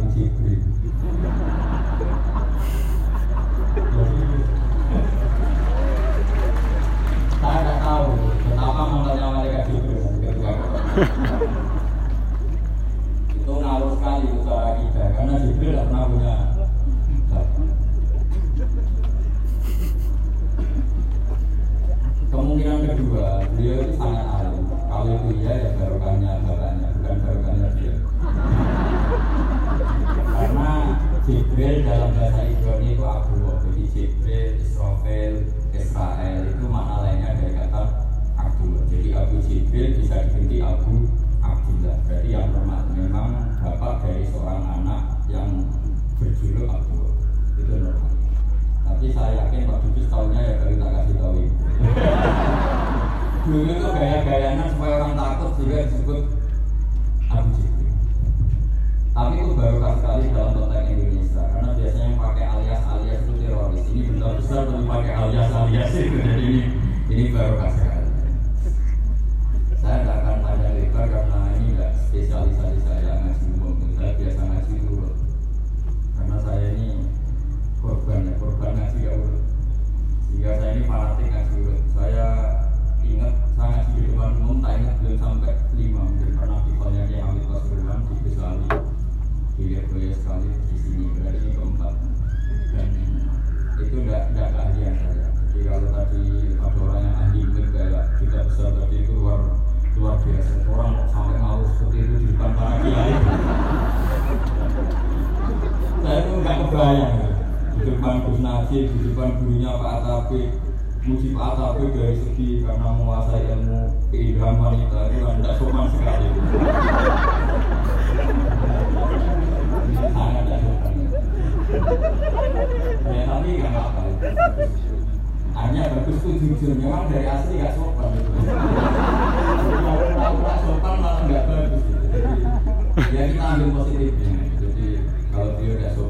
anh chị. Thùy disebut RJP tapi itu baru sekali dalam konteks Indonesia karena biasanya yang pakai alias-alias itu teroris. Ini benar besar tapi pakai alias-alias itu. Jadi ini ini baru sekali Agus Najib di depan gurunya Pak Atape muji Pak Atape dari segi karena menguasai ilmu keilhaman itu itu tidak sopan sekali. Sangat tidak sopan. Ya tapi nggak apa-apa. Hanya bagus tuh jujur memang dari asli gak sopan gitu. kalau sopan malah nggak bagus. Gitu. jadi ya kita ambil positifnya. Jadi kalau dia nggak sopan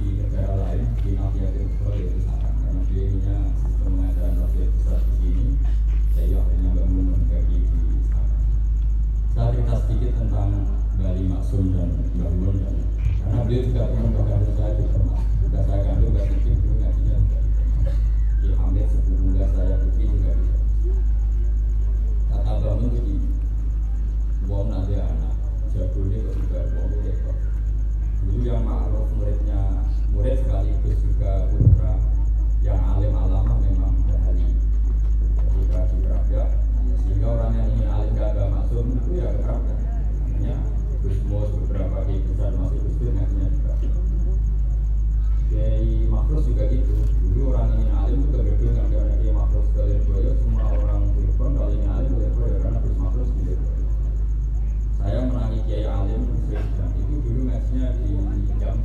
kampusnya di jam.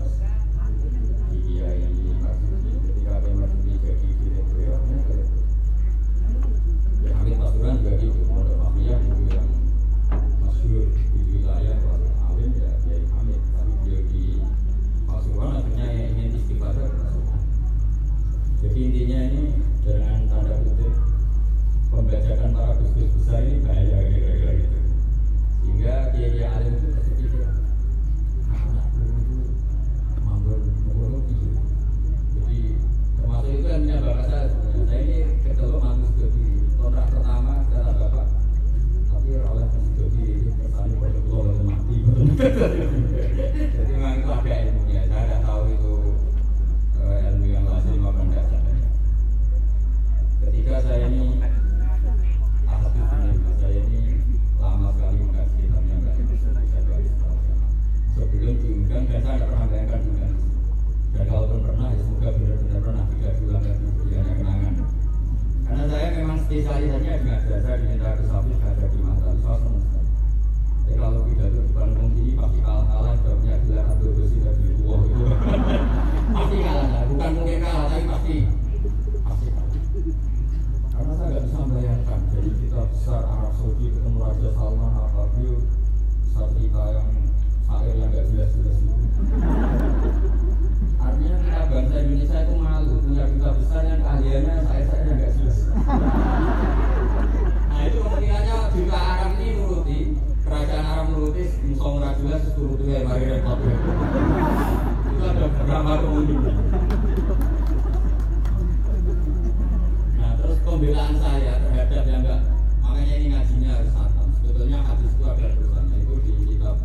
saya terhadap yang enggak. Makanya ini ngajinya harus hatam. Sebetulnya hadis itu ada tulisannya itu di kitab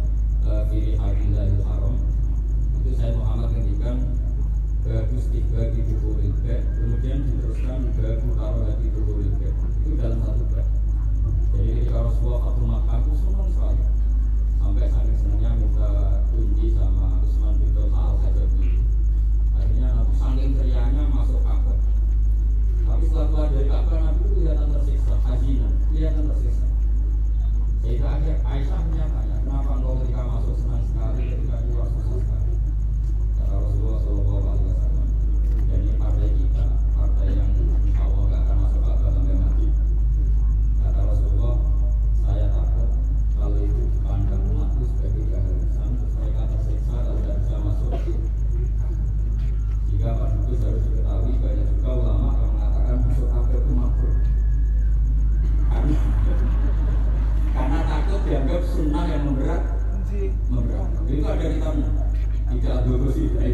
eh, Firi Hadilahil Haram. Itu saya Muhammad ngendikan Bagus tiga di Bukurin kemudian diteruskan Bagus taruh di Bukurin itu dalam satu bab. Jadi ketika Rasulullah Fatul Makkah itu senang sekali. Sampai saking senangnya minta kunci sama Usman bin Talha al Akhirnya aku saking teriaknya masuk kapal tapi setelah keluar dari Ka'bah Nabi itu kelihatan tersiksa, hazina, kelihatan tersiksa. Sehingga akhir Aisyah menyatakan, kenapa engkau ketika masuk senang sekali, ketika keluar susah sekali? Kata Rasulullah saw. inclusive.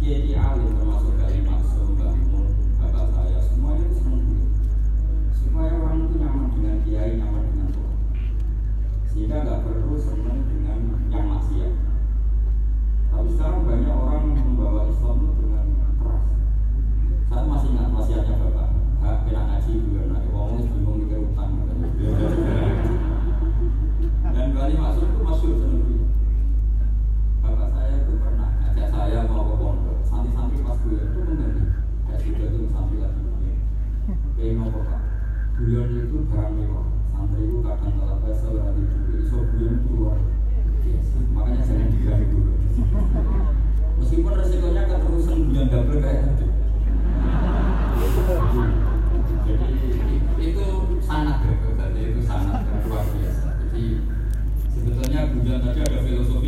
Kiai alim termasuk dari maksum bangun bapak saya semuanya itu senang dulu. Supaya orang itu nyaman dengan kiai nyaman dengan Tuhan. Sehingga nggak perlu senang dengan yang maksiat. Tapi sekarang banyak orang membawa Islam itu dengan keras. Saya masih ingat wasiatnya bapak. Hak kena ngaji juga nak ngomong bingung mikir utang. Dan Bali masuk bulan itu mengganti. Nasi itu sampai lagi kayak nopo kak bulan itu barang mewah. Santri itu kadang kalau bahasa berarti dulu iso bulan itu luar biasa. Makanya jangan diganggu. Dulu meskipun resikonya keterusan bulan double kayak itu, jadi itu sangat berbeda itu sangat luar biasa. Jadi sebetulnya bulan tadi ada filosofi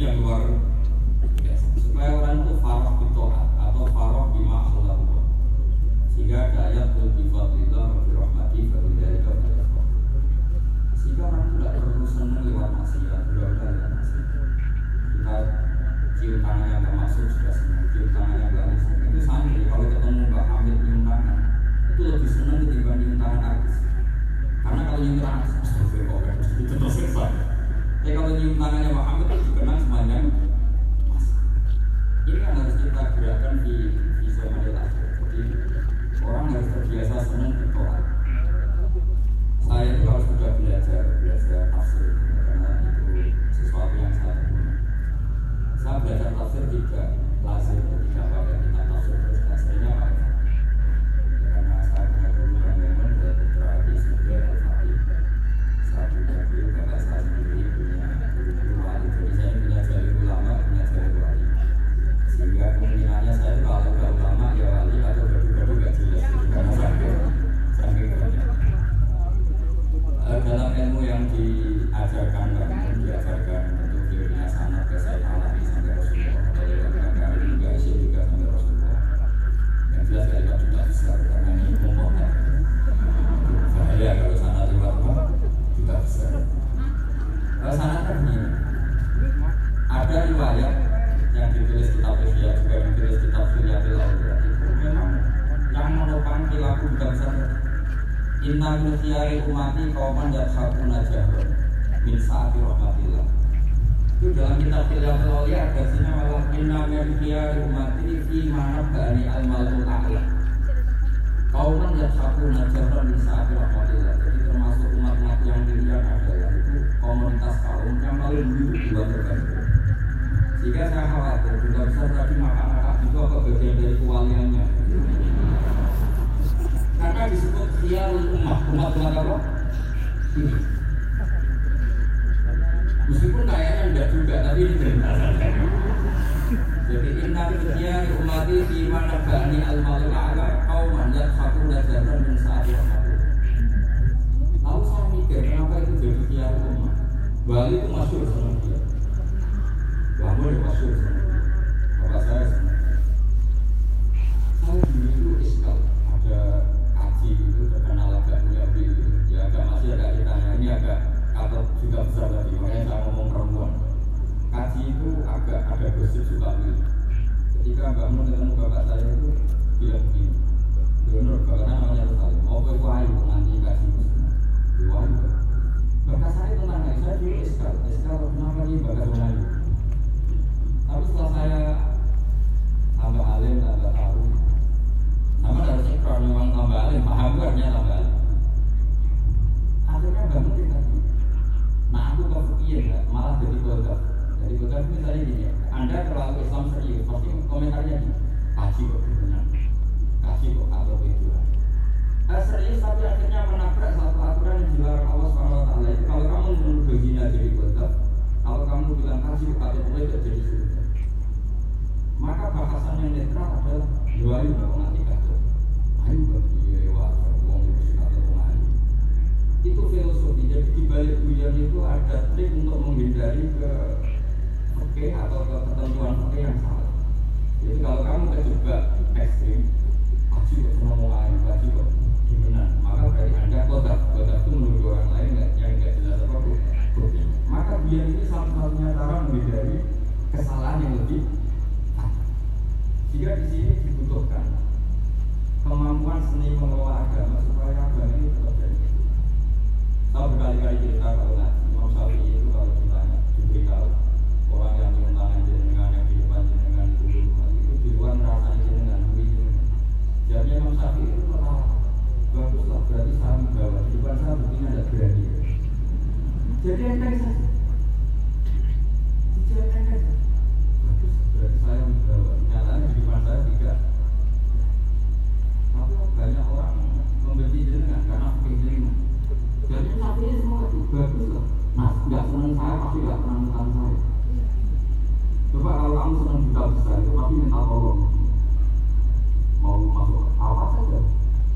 atau ke ketentuan hukum yang salah. Jadi kalau kamu terjebak ekstrim, aji kok semua mulai, kok gimana? Maka bagi anda kotak, kotak itu menurut orang lain yang nggak jelas apa bukti. Maka biar ini satu-satunya cara menghindari kesalahan yang lebih jika di sini dibutuhkan kemampuan seni mengelola agama supaya agama ini tetap jadi saya berkali-kali cerita kalau enggak, Imam Syafi'i itu kalau jamnya Imam Syafi'i itu terlalu baguslah berarti saya membawa di depan saya buktinya ada berani. Jadi enteng saja jadi enteng saja bagus berarti saya membawa nyatanya di depan saya tidak. Tapi banyak orang membenci jenengan karena fakih jenengan jadi itu semua itu bagus lah. Mas nggak senang saya pasti nggak pernah menentang saya. Coba kalau kamu senang juga besar itu pasti minta tolong mau masuk apa saja.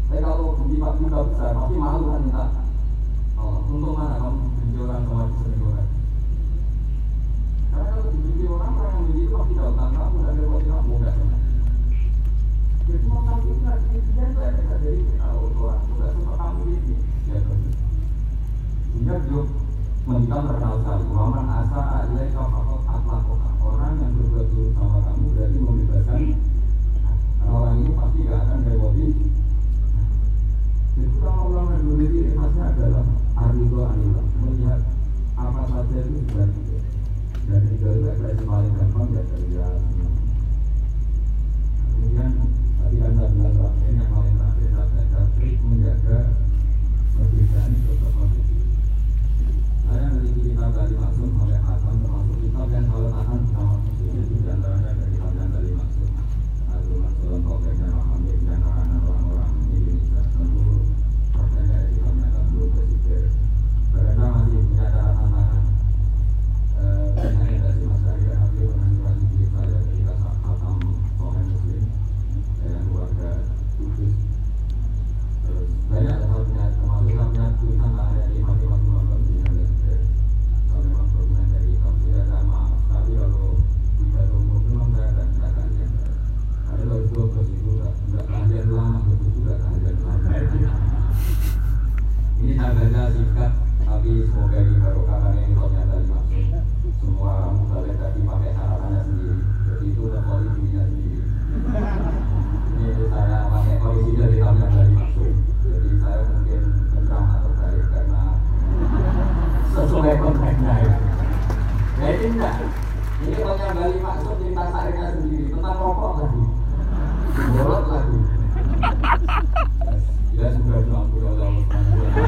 Tapi kalau beli empat juta besar pasti malu kan ya? oh, minta Allah untuk mana kamu dibeli orang sama dibeli orang? Karena kalau dibeli orang orang yang beli itu pasti dalam tanpa aku dan lewat kamu enggak? Jadi mau kamu itu nanti dia itu efek dari kalau oh, orang sudah suka kamu ini ya sehingga dia mendikam terkenal sekali. Waman asa alaika fakot atlakoka orang yang berbuat buruk sama kamu berarti membebaskan orang ini pasti gak akan lewati itu kalau ulama memiliki khasnya adalah arido anila. Melihat apa saja itu sudah dan tiga itu yang paling gampang ya dari kemudian tadi anda bilang terakhir yang paling terakhir adalah trik menjaga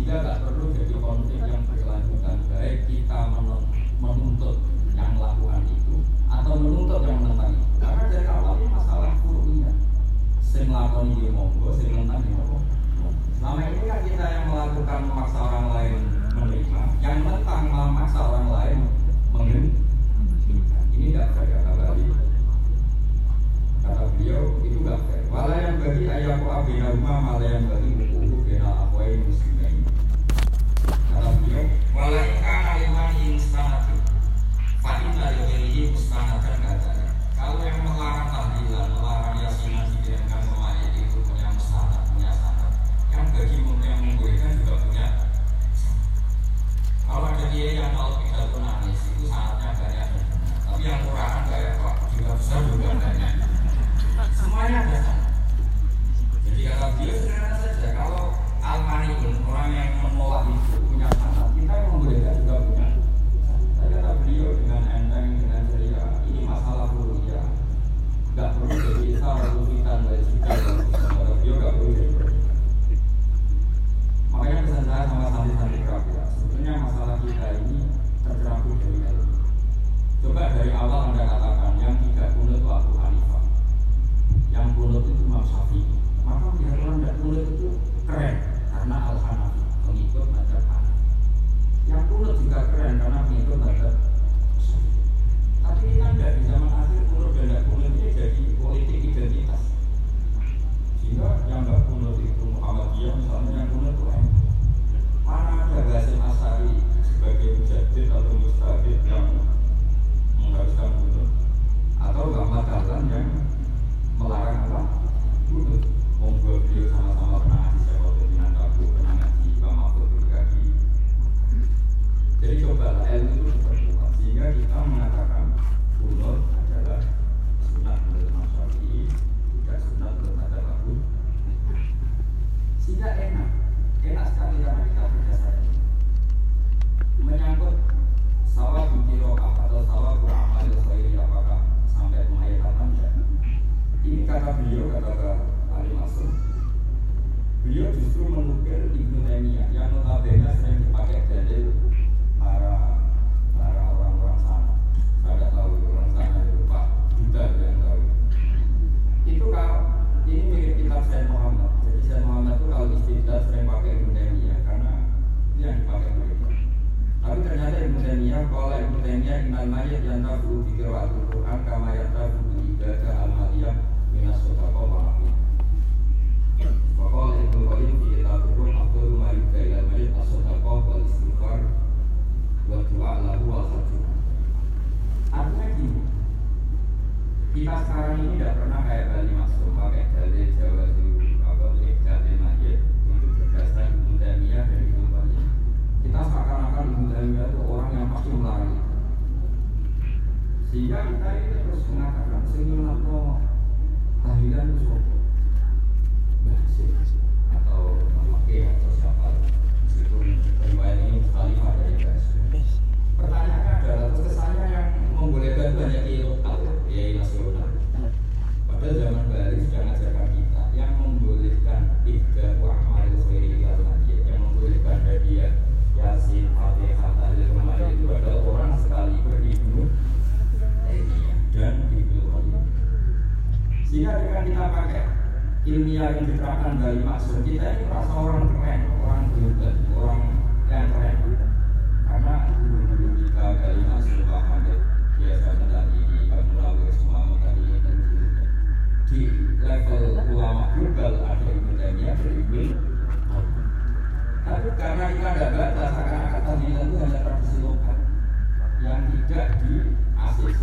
sehingga nggak perlu jadi konflik yang berkelanjutan baik kita menuntut yang melakukan itu atau menuntut yang menentang itu. Karena dari awal masalah kurungnya sing lakoni dia monggo sing menentang dia maknanya kalau yang bertanya inal mayat yang tahu di kirawatul Quran kama yang amaliyah minas kota koma Fakol ibnu Qayyim di kitab Quran Abdul Malik Kailal Mayat Asodakoh wal Istighfar wa doa lahu wal. Artinya gini, kita sekarang ini tidak pernah kayak Bali masuk pakai dalil Jawa dulu apa boleh dalil mayat itu berdasarkan ilmu dan Kita seakan-akan ilmu itu jumlah itu sehingga kita ini terus mengatakan senyumlah kok tahlilan itu sopo atau pakai atau ilmiah yang diterapkan dari Maksud kita ini rasa orang keren, orang hebat, orang yang keren. Karena guru-guru kita dari Maksud Pak Hamid biasanya tadi di Banglawi semua tadi itu di level ulama global ada Ibnu Taimiyah ada tapi karena kita ada batas karena kata nilai itu hanya tradisi lokal. Yang tidak di ACC